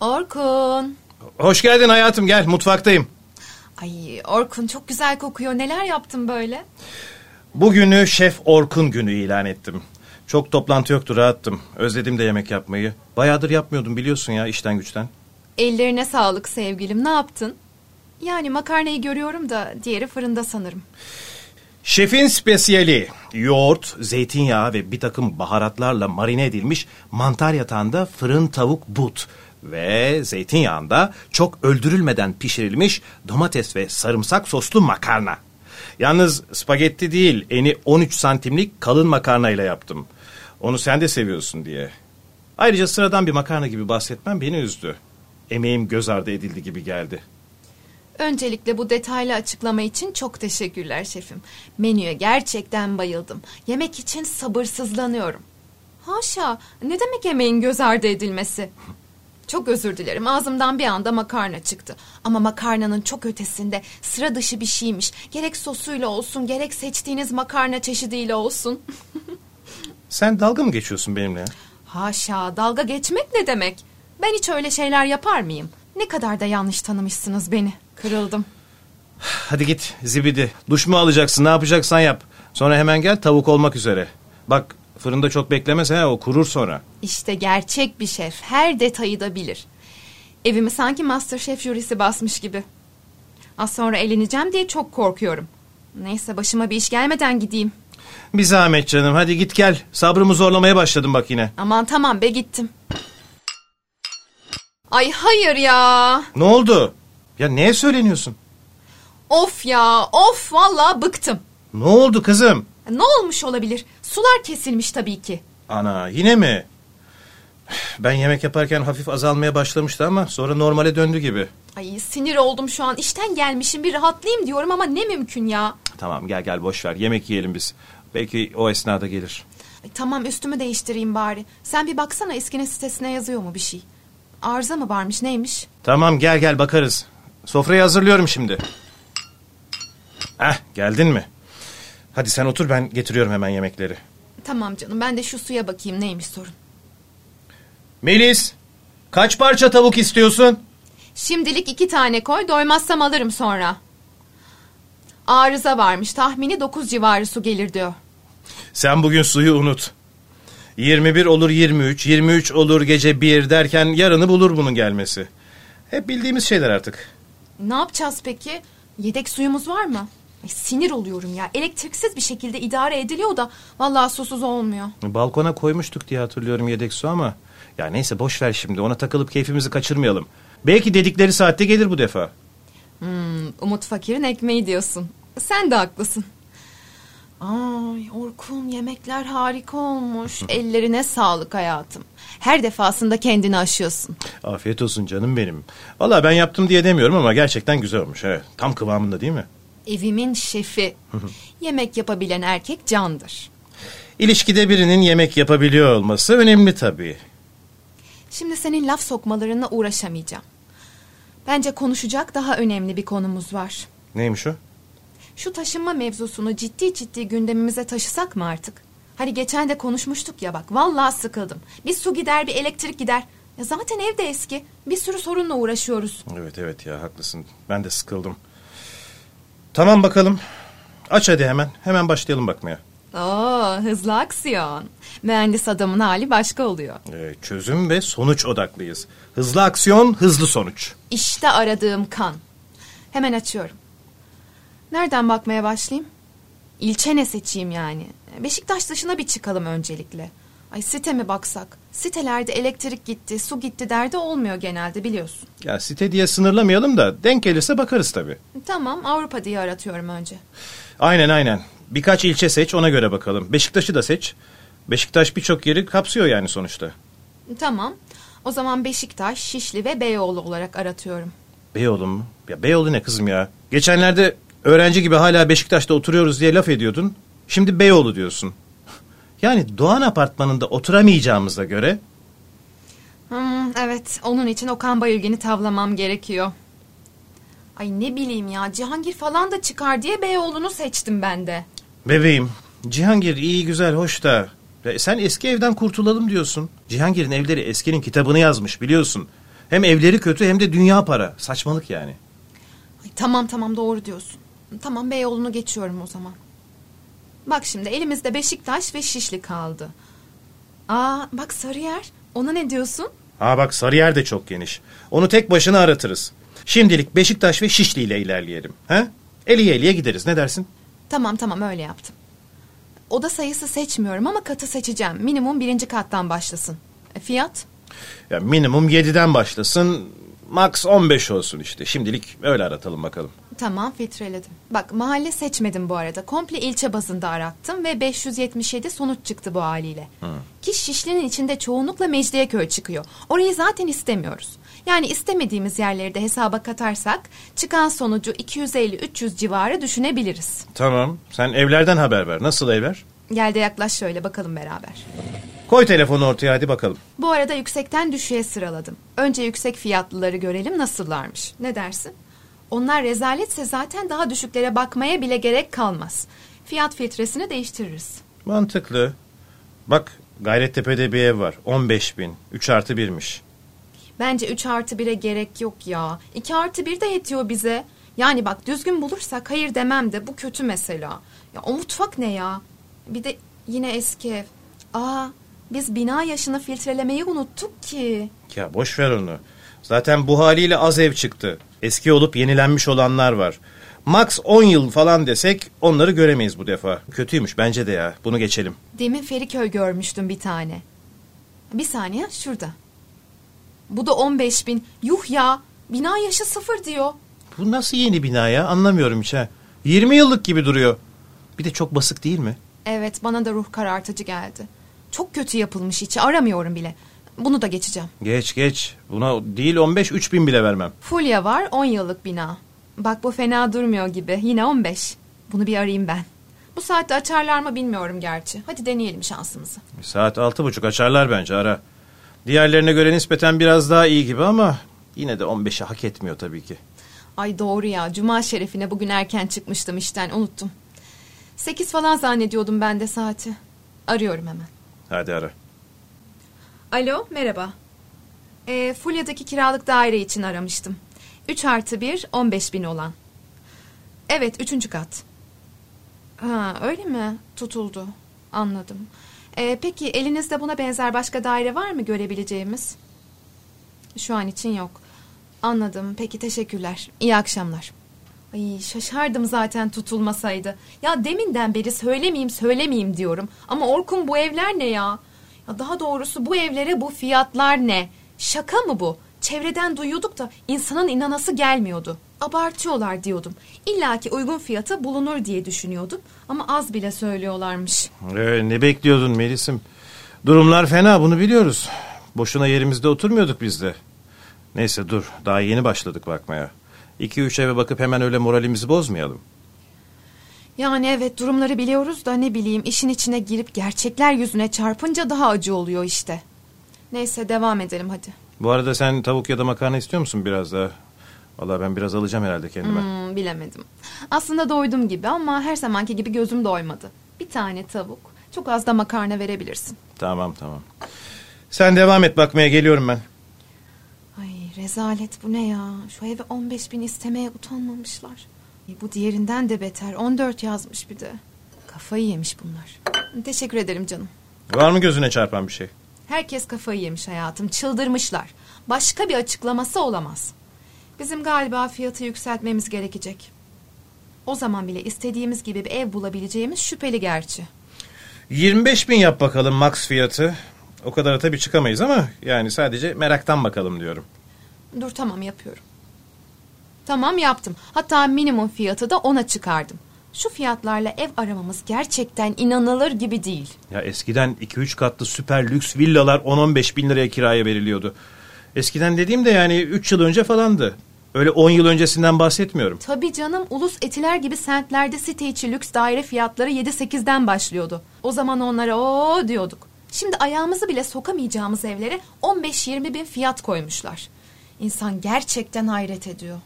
Orkun. Hoş geldin hayatım gel mutfaktayım. Ay Orkun çok güzel kokuyor. Neler yaptın böyle? Bugünü Şef Orkun günü ilan ettim. Çok toplantı yoktu rahattım. Özledim de yemek yapmayı. Bayağıdır yapmıyordum biliyorsun ya işten güçten. Ellerine sağlık sevgilim. Ne yaptın? Yani makarnayı görüyorum da diğeri fırında sanırım. Şefin spesiyeli yoğurt, zeytinyağı ve bir takım baharatlarla marine edilmiş mantar yatağında fırın tavuk but ve zeytinyağında çok öldürülmeden pişirilmiş domates ve sarımsak soslu makarna. Yalnız spagetti değil eni 13 santimlik kalın makarna ile yaptım. Onu sen de seviyorsun diye. Ayrıca sıradan bir makarna gibi bahsetmem beni üzdü. Emeğim göz ardı edildi gibi geldi. Öncelikle bu detaylı açıklama için çok teşekkürler şefim. Menüye gerçekten bayıldım. Yemek için sabırsızlanıyorum. Haşa, ne demek yemeğin göz ardı edilmesi? Çok özür dilerim. Ağzımdan bir anda makarna çıktı. Ama makarnanın çok ötesinde sıra dışı bir şeymiş. Gerek sosuyla olsun, gerek seçtiğiniz makarna çeşidiyle olsun. Sen dalga mı geçiyorsun benimle? Haşa, dalga geçmek ne demek? Ben hiç öyle şeyler yapar mıyım? Ne kadar da yanlış tanımışsınız beni. Kırıldım. Hadi git zibidi. Duş mu alacaksın ne yapacaksan yap. Sonra hemen gel tavuk olmak üzere. Bak fırında çok beklemese ha, o kurur sonra. İşte gerçek bir şef. Her detayı da bilir. Evimi sanki Masterchef jürisi basmış gibi. Az sonra eleneceğim diye çok korkuyorum. Neyse başıma bir iş gelmeden gideyim. Bir zahmet canım hadi git gel. Sabrımı zorlamaya başladım bak yine. Aman tamam be gittim. Ay hayır ya. Ne oldu? Ya neye söyleniyorsun? Of ya of vallahi bıktım. Ne oldu kızım? Ne olmuş olabilir? Sular kesilmiş tabii ki. Ana yine mi? Ben yemek yaparken hafif azalmaya başlamıştı ama sonra normale döndü gibi. Ay sinir oldum şu an. İşten gelmişim bir rahatlayayım diyorum ama ne mümkün ya. Tamam gel gel boş ver yemek yiyelim biz. Belki o esnada gelir. Ay, tamam üstümü değiştireyim bari. Sen bir baksana eskinin sitesine yazıyor mu bir şey? Arıza mı varmış neymiş? Tamam gel gel bakarız. Sofrayı hazırlıyorum şimdi. Heh geldin mi? Hadi sen otur ben getiriyorum hemen yemekleri. Tamam canım ben de şu suya bakayım neymiş sorun. Melis kaç parça tavuk istiyorsun? Şimdilik iki tane koy doymazsam alırım sonra. Arıza varmış tahmini 9 civarı su gelir diyor. Sen bugün suyu unut. 21 olur 23, 23 olur gece 1 derken yarını bulur bunun gelmesi. Hep bildiğimiz şeyler artık. Ne yapacağız peki? Yedek suyumuz var mı? Ay, sinir oluyorum ya. Elektriksiz bir şekilde idare ediliyor da vallahi susuz olmuyor. Balkona koymuştuk diye hatırlıyorum yedek su ama. Ya neyse boş ver şimdi ona takılıp keyfimizi kaçırmayalım. Belki dedikleri saatte gelir bu defa. Hmm, Umut Fakir'in ekmeği diyorsun. Sen de haklısın. Ay Orkun yemekler harika olmuş. Ellerine sağlık hayatım. Her defasında kendini aşıyorsun. Afiyet olsun canım benim. Valla ben yaptım diye demiyorum ama gerçekten güzel olmuş. Evet, tam kıvamında değil mi? Evimin şefi. Yemek yapabilen erkek candır. İlişkide birinin yemek yapabiliyor olması önemli tabii. Şimdi senin laf sokmalarına uğraşamayacağım. Bence konuşacak daha önemli bir konumuz var. Neymiş o? Şu taşınma mevzusunu ciddi ciddi gündemimize taşısak mı artık? Hani geçen de konuşmuştuk ya bak vallahi sıkıldım. Bir su gider bir elektrik gider. Ya zaten evde eski. Bir sürü sorunla uğraşıyoruz. Evet evet ya haklısın. Ben de sıkıldım. Tamam bakalım. Aç hadi hemen. Hemen başlayalım bakmaya. Oo hızlı aksiyon. Mühendis adamın hali başka oluyor. Ee, çözüm ve sonuç odaklıyız. Hızlı aksiyon, hızlı sonuç. İşte aradığım kan. Hemen açıyorum. Nereden bakmaya başlayayım? İlçe ne seçeyim yani? Beşiktaş dışına bir çıkalım öncelikle. Ay site mi baksak? Sitelerde elektrik gitti, su gitti derdi olmuyor genelde biliyorsun. Ya site diye sınırlamayalım da denk gelirse bakarız tabii. Tamam Avrupa diye aratıyorum önce. Aynen aynen. Birkaç ilçe seç ona göre bakalım. Beşiktaş'ı da seç. Beşiktaş birçok yeri kapsıyor yani sonuçta. Tamam. O zaman Beşiktaş, Şişli ve Beyoğlu olarak aratıyorum. Beyoğlu mu? Ya Beyoğlu ne kızım ya? Geçenlerde öğrenci gibi hala Beşiktaş'ta oturuyoruz diye laf ediyordun. Şimdi Beyoğlu diyorsun. Yani Doğan Apartmanı'nda oturamayacağımıza göre Hmm, evet, onun için Okan Bayülgen'i tavlamam gerekiyor. Ay ne bileyim ya, Cihangir falan da çıkar diye Beyoğlu'nu seçtim ben de. bebeğim Cihangir iyi güzel hoş da ya sen eski evden kurtulalım diyorsun. Cihangir'in evleri eskinin kitabını yazmış biliyorsun. Hem evleri kötü hem de dünya para. Saçmalık yani. Ay, tamam tamam doğru diyorsun. Tamam Beyoğlu'nu geçiyorum o zaman. Bak şimdi elimizde Beşiktaş ve Şişli kaldı. Aa bak Sarıyer. Ona ne diyorsun? Ha bak Sarıyer de çok geniş. Onu tek başına aratırız. Şimdilik Beşiktaş ve Şişli ile ilerleyelim. He? Eliye eliye gideriz. Ne dersin? Tamam tamam öyle yaptım. Oda sayısı seçmiyorum ama katı seçeceğim. Minimum birinci kattan başlasın. E, fiyat? Ya minimum 7'den başlasın. Max 15 olsun işte. Şimdilik öyle aratalım bakalım. Tamam filtreledim. Bak mahalle seçmedim bu arada. Komple ilçe bazında arattım ve 577 sonuç çıktı bu haliyle. Ki Şişli'nin içinde çoğunlukla Mecidiyeköy çıkıyor. Orayı zaten istemiyoruz. Yani istemediğimiz yerleri de hesaba katarsak çıkan sonucu 250-300 civarı düşünebiliriz. Tamam. Sen evlerden haber ver. Nasıl evler? Gel de yaklaş şöyle bakalım beraber. Koy telefonu ortaya hadi bakalım. Bu arada yüksekten düşüğe sıraladım. Önce yüksek fiyatlıları görelim nasıllarmış. Ne dersin? Onlar rezaletse zaten daha düşüklere bakmaya bile gerek kalmaz. Fiyat filtresini değiştiririz. Mantıklı. Bak Gayrettepe'de bir ev var. 15 bin. 3 artı 1'miş. Bence 3 artı 1'e gerek yok ya. 2 artı 1 de yetiyor bize. Yani bak düzgün bulursak hayır demem de bu kötü mesela. Ya o mutfak ne ya? Bir de yine eski ev. Aa biz bina yaşını filtrelemeyi unuttuk ki. Ya boş ver onu. Zaten bu haliyle az ev çıktı. Eski olup yenilenmiş olanlar var. Max 10 yıl falan desek onları göremeyiz bu defa. Kötüymüş bence de ya. Bunu geçelim. Demin Feriköy görmüştüm bir tane. Bir saniye şurada. Bu da 15 bin. Yuh ya bina yaşı sıfır diyor. Bu nasıl yeni bina ya? Anlamıyorum hiç ha. 20 yıllık gibi duruyor. Bir de çok basık değil mi? Evet bana da ruh karartıcı geldi. Çok kötü yapılmış içi aramıyorum bile. Bunu da geçeceğim. Geç geç. Buna değil 15 3 bin bile vermem. Fulya var 10 yıllık bina. Bak bu fena durmuyor gibi. Yine 15. Bunu bir arayayım ben. Bu saatte açarlar mı bilmiyorum gerçi. Hadi deneyelim şansımızı. Saat altı buçuk açarlar bence ara. Diğerlerine göre nispeten biraz daha iyi gibi ama yine de 15'i hak etmiyor tabii ki. Ay doğru ya. Cuma şerefine bugün erken çıkmıştım işten. Unuttum. 8 falan zannediyordum ben de saati. Arıyorum hemen. Hadi ara. Alo merhaba. E, Fulya'daki kiralık daire için aramıştım. 3 artı 1 15 bin olan. Evet üçüncü kat. Ha öyle mi? Tutuldu. Anladım. E, peki elinizde buna benzer başka daire var mı görebileceğimiz? Şu an için yok. Anladım. Peki teşekkürler. İyi akşamlar. Ay şaşardım zaten tutulmasaydı. Ya deminden beri söylemeyeyim söylemeyeyim diyorum. Ama Orkun bu evler ne ya? Ya daha doğrusu bu evlere bu fiyatlar ne? Şaka mı bu? Çevreden duyuyorduk da insanın inanası gelmiyordu. Abartıyorlar diyordum. İlla ki uygun fiyata bulunur diye düşünüyordum. Ama az bile söylüyorlarmış. Ee, ne bekliyordun Melis'im? Durumlar fena bunu biliyoruz. Boşuna yerimizde oturmuyorduk biz de. Neyse dur daha yeni başladık bakmaya. İki üç eve bakıp hemen öyle moralimizi bozmayalım. Yani evet durumları biliyoruz da ne bileyim işin içine girip gerçekler yüzüne çarpınca daha acı oluyor işte. Neyse devam edelim hadi. Bu arada sen tavuk ya da makarna istiyor musun biraz daha? Vallahi ben biraz alacağım herhalde kendime. Hmm, bilemedim. Aslında doydum gibi ama her zamanki gibi gözüm doymadı. Bir tane tavuk, çok az da makarna verebilirsin. Tamam tamam. Sen devam et bakmaya geliyorum ben. Rezalet bu ne ya? Şu eve 15 bin istemeye utanmamışlar. Ay, bu diğerinden de beter. 14 yazmış bir de. Kafayı yemiş bunlar. Teşekkür ederim canım. Var mı gözüne çarpan bir şey? Herkes kafayı yemiş hayatım. Çıldırmışlar. Başka bir açıklaması olamaz. Bizim galiba fiyatı yükseltmemiz gerekecek. O zaman bile istediğimiz gibi bir ev bulabileceğimiz şüpheli gerçi. 25 bin yap bakalım max fiyatı. O kadar tabii çıkamayız ama yani sadece meraktan bakalım diyorum. Dur tamam yapıyorum. Tamam yaptım. Hatta minimum fiyatı da ona çıkardım. Şu fiyatlarla ev aramamız gerçekten inanılır gibi değil. Ya eskiden 2-3 katlı süper lüks villalar 10-15 bin liraya kiraya veriliyordu. Eskiden dediğim de yani 3 yıl önce falandı. Öyle 10 yıl öncesinden bahsetmiyorum. Tabii canım ulus etiler gibi semtlerde site içi lüks daire fiyatları 7-8'den başlıyordu. O zaman onlara o diyorduk. Şimdi ayağımızı bile sokamayacağımız evlere 15-20 bin fiyat koymuşlar. İnsan gerçekten hayret ediyor.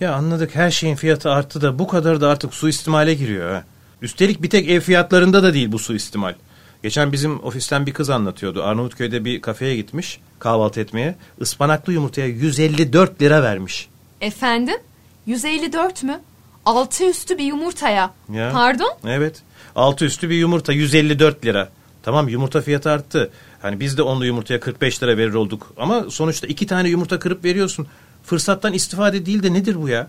Ya anladık her şeyin fiyatı arttı da bu kadar da artık suistimale giriyor ha. Üstelik bir tek ev fiyatlarında da değil bu suistimal. Geçen bizim ofisten bir kız anlatıyordu. Arnavutköy'de bir kafeye gitmiş kahvaltı etmeye. Ispanaklı yumurtaya 154 lira vermiş. Efendim? 154 mü? Altı üstü bir yumurtaya. Ya. Pardon? Evet. Altı üstü bir yumurta 154 lira. Tamam yumurta fiyatı arttı. Hani biz de onlu yumurtaya 45 lira verir olduk. Ama sonuçta iki tane yumurta kırıp veriyorsun. Fırsattan istifade değil de nedir bu ya?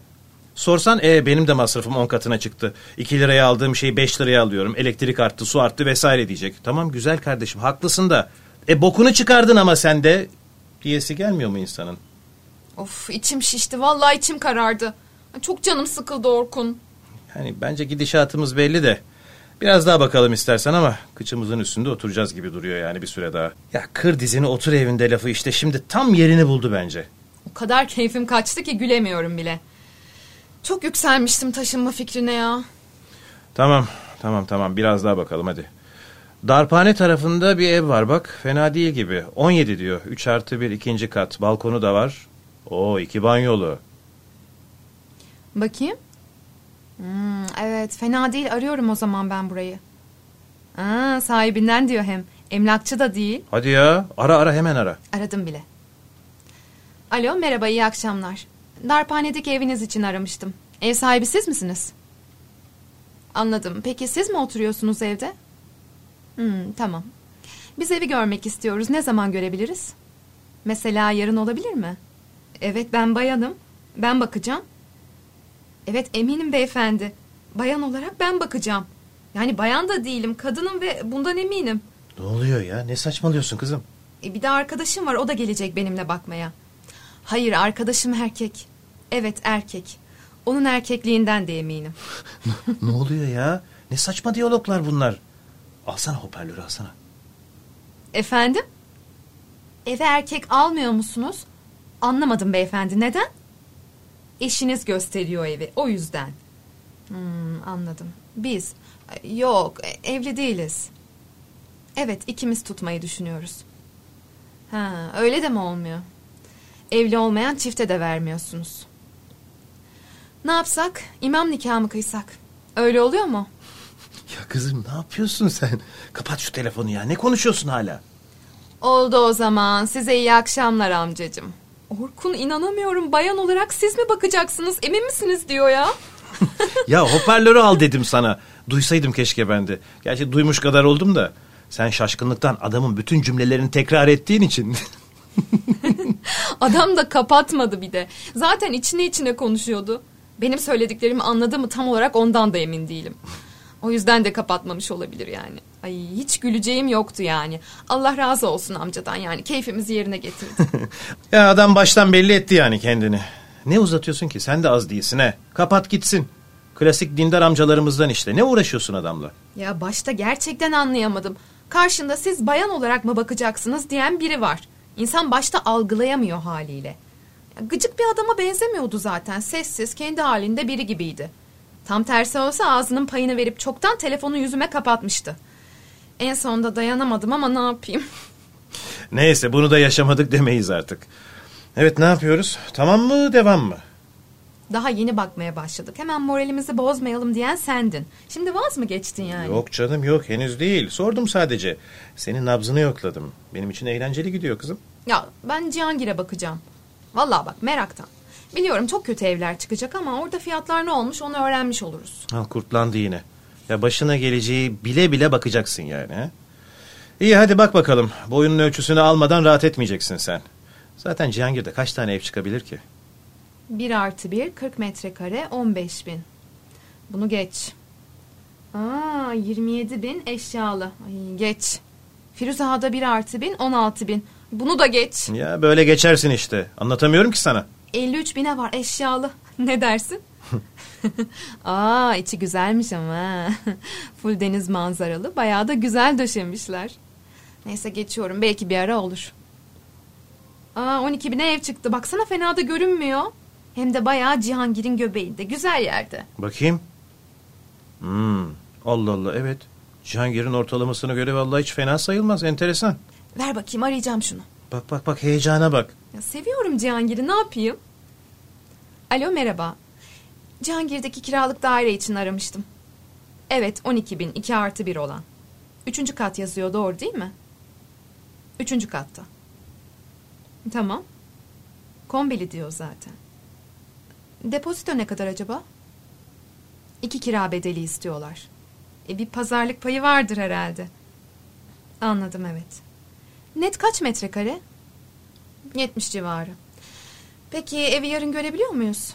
Sorsan e benim de masrafım 10 katına çıktı. 2 liraya aldığım şeyi 5 liraya alıyorum. Elektrik arttı, su arttı vesaire diyecek. Tamam güzel kardeşim haklısın da. E bokunu çıkardın ama sen de diyesi gelmiyor mu insanın? Of içim şişti. Vallahi içim karardı. Çok canım sıkıldı Orkun. Yani bence gidişatımız belli de. Biraz daha bakalım istersen ama kıçımızın üstünde oturacağız gibi duruyor yani bir süre daha. Ya kır dizini otur evinde lafı işte şimdi tam yerini buldu bence. O kadar keyfim kaçtı ki gülemiyorum bile. Çok yükselmiştim taşınma fikrine ya. Tamam tamam tamam biraz daha bakalım hadi. Darphane tarafında bir ev var bak fena değil gibi. 17 diyor 3 artı 1 ikinci kat balkonu da var. Oo iki banyolu. Bakayım. Hmm, evet fena değil arıyorum o zaman ben burayı. Aa, sahibinden diyor hem. Emlakçı da değil. Hadi ya ara ara hemen ara. Aradım bile. Alo merhaba iyi akşamlar. Darphanedeki eviniz için aramıştım. Ev sahibi siz misiniz? Anladım. Peki siz mi oturuyorsunuz evde? Hmm, tamam. Biz evi görmek istiyoruz. Ne zaman görebiliriz? Mesela yarın olabilir mi? Evet ben bayanım. Ben bakacağım. Evet eminim beyefendi. Bayan olarak ben bakacağım. Yani bayan da değilim. Kadınım ve bundan eminim. Ne oluyor ya ne saçmalıyorsun kızım? E, bir de arkadaşım var. O da gelecek benimle bakmaya. Hayır arkadaşım erkek. Evet erkek. Onun erkekliğinden de eminim. ne oluyor ya? Ne saçma diyaloglar bunlar. Alsana hoparlörü alsana. Efendim? Eve erkek almıyor musunuz? Anlamadım beyefendi. Neden? Eşiniz gösteriyor evi. O yüzden. Hmm, anladım. Biz? Yok, evli değiliz. Evet, ikimiz tutmayı düşünüyoruz. Ha, öyle de mi olmuyor? Evli olmayan çifte de vermiyorsunuz. Ne yapsak? İmam nikahı mı kıysak? Öyle oluyor mu? Ya kızım ne yapıyorsun sen? Kapat şu telefonu ya. Ne konuşuyorsun hala? Oldu o zaman. Size iyi akşamlar amcacığım. Orkun inanamıyorum. Bayan olarak siz mi bakacaksınız? Emin misiniz diyor ya. ya hoparlörü al dedim sana. Duysaydım keşke ben de. Gerçi duymuş kadar oldum da. Sen şaşkınlıktan adamın bütün cümlelerini tekrar ettiğin için. Adam da kapatmadı bir de. Zaten içine içine konuşuyordu. Benim söylediklerimi anladı mı tam olarak ondan da emin değilim. O yüzden de kapatmamış olabilir yani. Ay hiç güleceğim yoktu yani. Allah razı olsun amcadan yani keyfimizi yerine getirdi. ya adam baştan belli etti yani kendini. Ne uzatıyorsun ki sen de az değilsin he. Kapat gitsin. Klasik dindar amcalarımızdan işte. Ne uğraşıyorsun adamla? Ya başta gerçekten anlayamadım. Karşında siz bayan olarak mı bakacaksınız diyen biri var. İnsan başta algılayamıyor haliyle. Ya, gıcık bir adama benzemiyordu zaten. Sessiz, kendi halinde biri gibiydi. Tam tersi olsa ağzının payını verip çoktan telefonu yüzüme kapatmıştı. En sonunda dayanamadım ama ne yapayım? Neyse bunu da yaşamadık demeyiz artık. Evet ne yapıyoruz? Tamam mı devam mı? Daha yeni bakmaya başladık. Hemen moralimizi bozmayalım diyen sendin. Şimdi vaz mı geçtin yani? Yok canım yok henüz değil. Sordum sadece. Senin nabzını yokladım. Benim için eğlenceli gidiyor kızım. Ya ben Cihangir'e bakacağım. Vallahi bak meraktan. Biliyorum çok kötü evler çıkacak ama orada fiyatlar ne olmuş onu öğrenmiş oluruz. Ha, kurtlandı yine. Ya başına geleceği bile bile bakacaksın yani. He? İyi hadi bak bakalım. Boyunun ölçüsünü almadan rahat etmeyeceksin sen. Zaten Cihangir'de kaç tane ev çıkabilir ki? Bir artı bir, 40 metrekare, 15 bin. Bunu geç. Aa, 27 bin eşyalı. Ay, geç. Firuze Ağa'da bir artı bin, 16 bin. Bunu da geç. Ya böyle geçersin işte. Anlatamıyorum ki sana. 53 bine var eşyalı. Ne dersin? Aa içi güzelmiş ama. Full deniz manzaralı. Bayağı da güzel döşemişler. Neyse geçiyorum. Belki bir ara olur. Aa 12 bine ev çıktı. Baksana fena da görünmüyor. Hem de bayağı Cihangir'in göbeğinde. Güzel yerde. Bakayım. Hmm, Allah Allah evet. Cihangir'in ortalamasına göre vallahi hiç fena sayılmaz. Enteresan. Ver bakayım arayacağım şunu. Bak bak bak heyecana bak. Ya seviyorum Cihangir'i ne yapayım? Alo merhaba. Cihangir'deki kiralık daire için aramıştım. Evet 12 bin 2 artı 1 olan. Üçüncü kat yazıyor doğru değil mi? Üçüncü katta. Tamam. Kombeli diyor zaten. Depozito ne kadar acaba? İki kira bedeli istiyorlar. E bir pazarlık payı vardır herhalde. Anladım evet. Net kaç metrekare? 70 civarı. Peki evi yarın görebiliyor muyuz?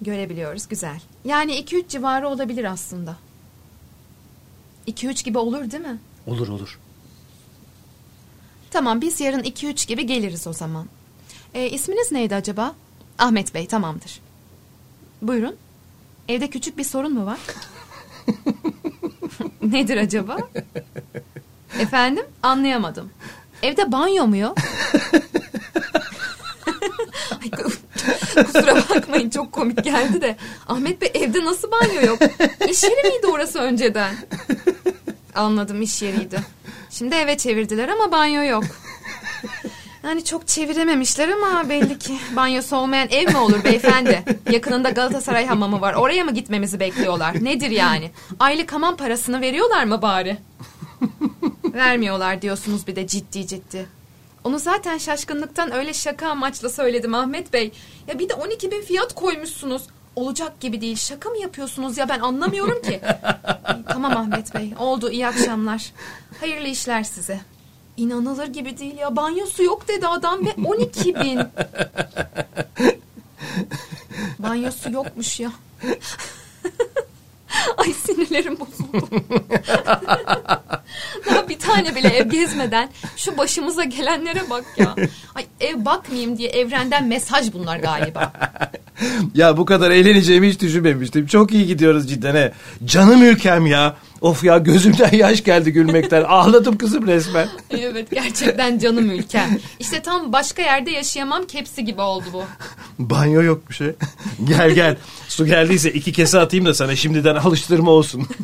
Görebiliyoruz güzel. Yani 2-3 civarı olabilir aslında. 2-3 gibi olur değil mi? Olur olur. Tamam biz yarın 2-3 gibi geliriz o zaman. E, isminiz neydi acaba? Ahmet Bey tamamdır. Buyurun. Evde küçük bir sorun mu var? Nedir acaba? Efendim? Anlayamadım. Evde banyo mu yok? Kusura bakmayın çok komik geldi de. Ahmet Bey evde nasıl banyo yok? İş yeri miydi orası önceden? Anladım iş yeriydi. Şimdi eve çevirdiler ama banyo yok. Yani çok çevirememişler ama belli ki banyosu olmayan ev mi olur beyefendi? Yakınında Galatasaray hamamı var. Oraya mı gitmemizi bekliyorlar? Nedir yani? Aylık hamam parasını veriyorlar mı bari? Vermiyorlar diyorsunuz bir de ciddi ciddi. Onu zaten şaşkınlıktan öyle şaka amaçla söyledim Ahmet Bey. Ya bir de 12 bin fiyat koymuşsunuz. Olacak gibi değil. Şaka mı yapıyorsunuz ya ben anlamıyorum ki. tamam Ahmet Bey oldu iyi akşamlar. Hayırlı işler size. İnanılır gibi değil ya. Banyosu yok dedi adam ve 12 bin. Banyosu yokmuş ya. Ay sinirlerim bozuldu. Bir tane bile ev gezmeden şu başımıza gelenlere bak ya. Ay ev bakmayayım diye evrenden mesaj bunlar galiba. Ya bu kadar eğleneceğimi hiç düşünmemiştim. Çok iyi gidiyoruz cidden he. Canım ülkem ya. Of ya gözümden yaş geldi gülmekten. Ağladım kızım resmen. Evet gerçekten canım ülkem. İşte tam başka yerde yaşayamam kepsi gibi oldu bu. Banyo yokmuş he. Gel gel. Su geldiyse iki kese atayım da sana şimdiden alıştırma olsun.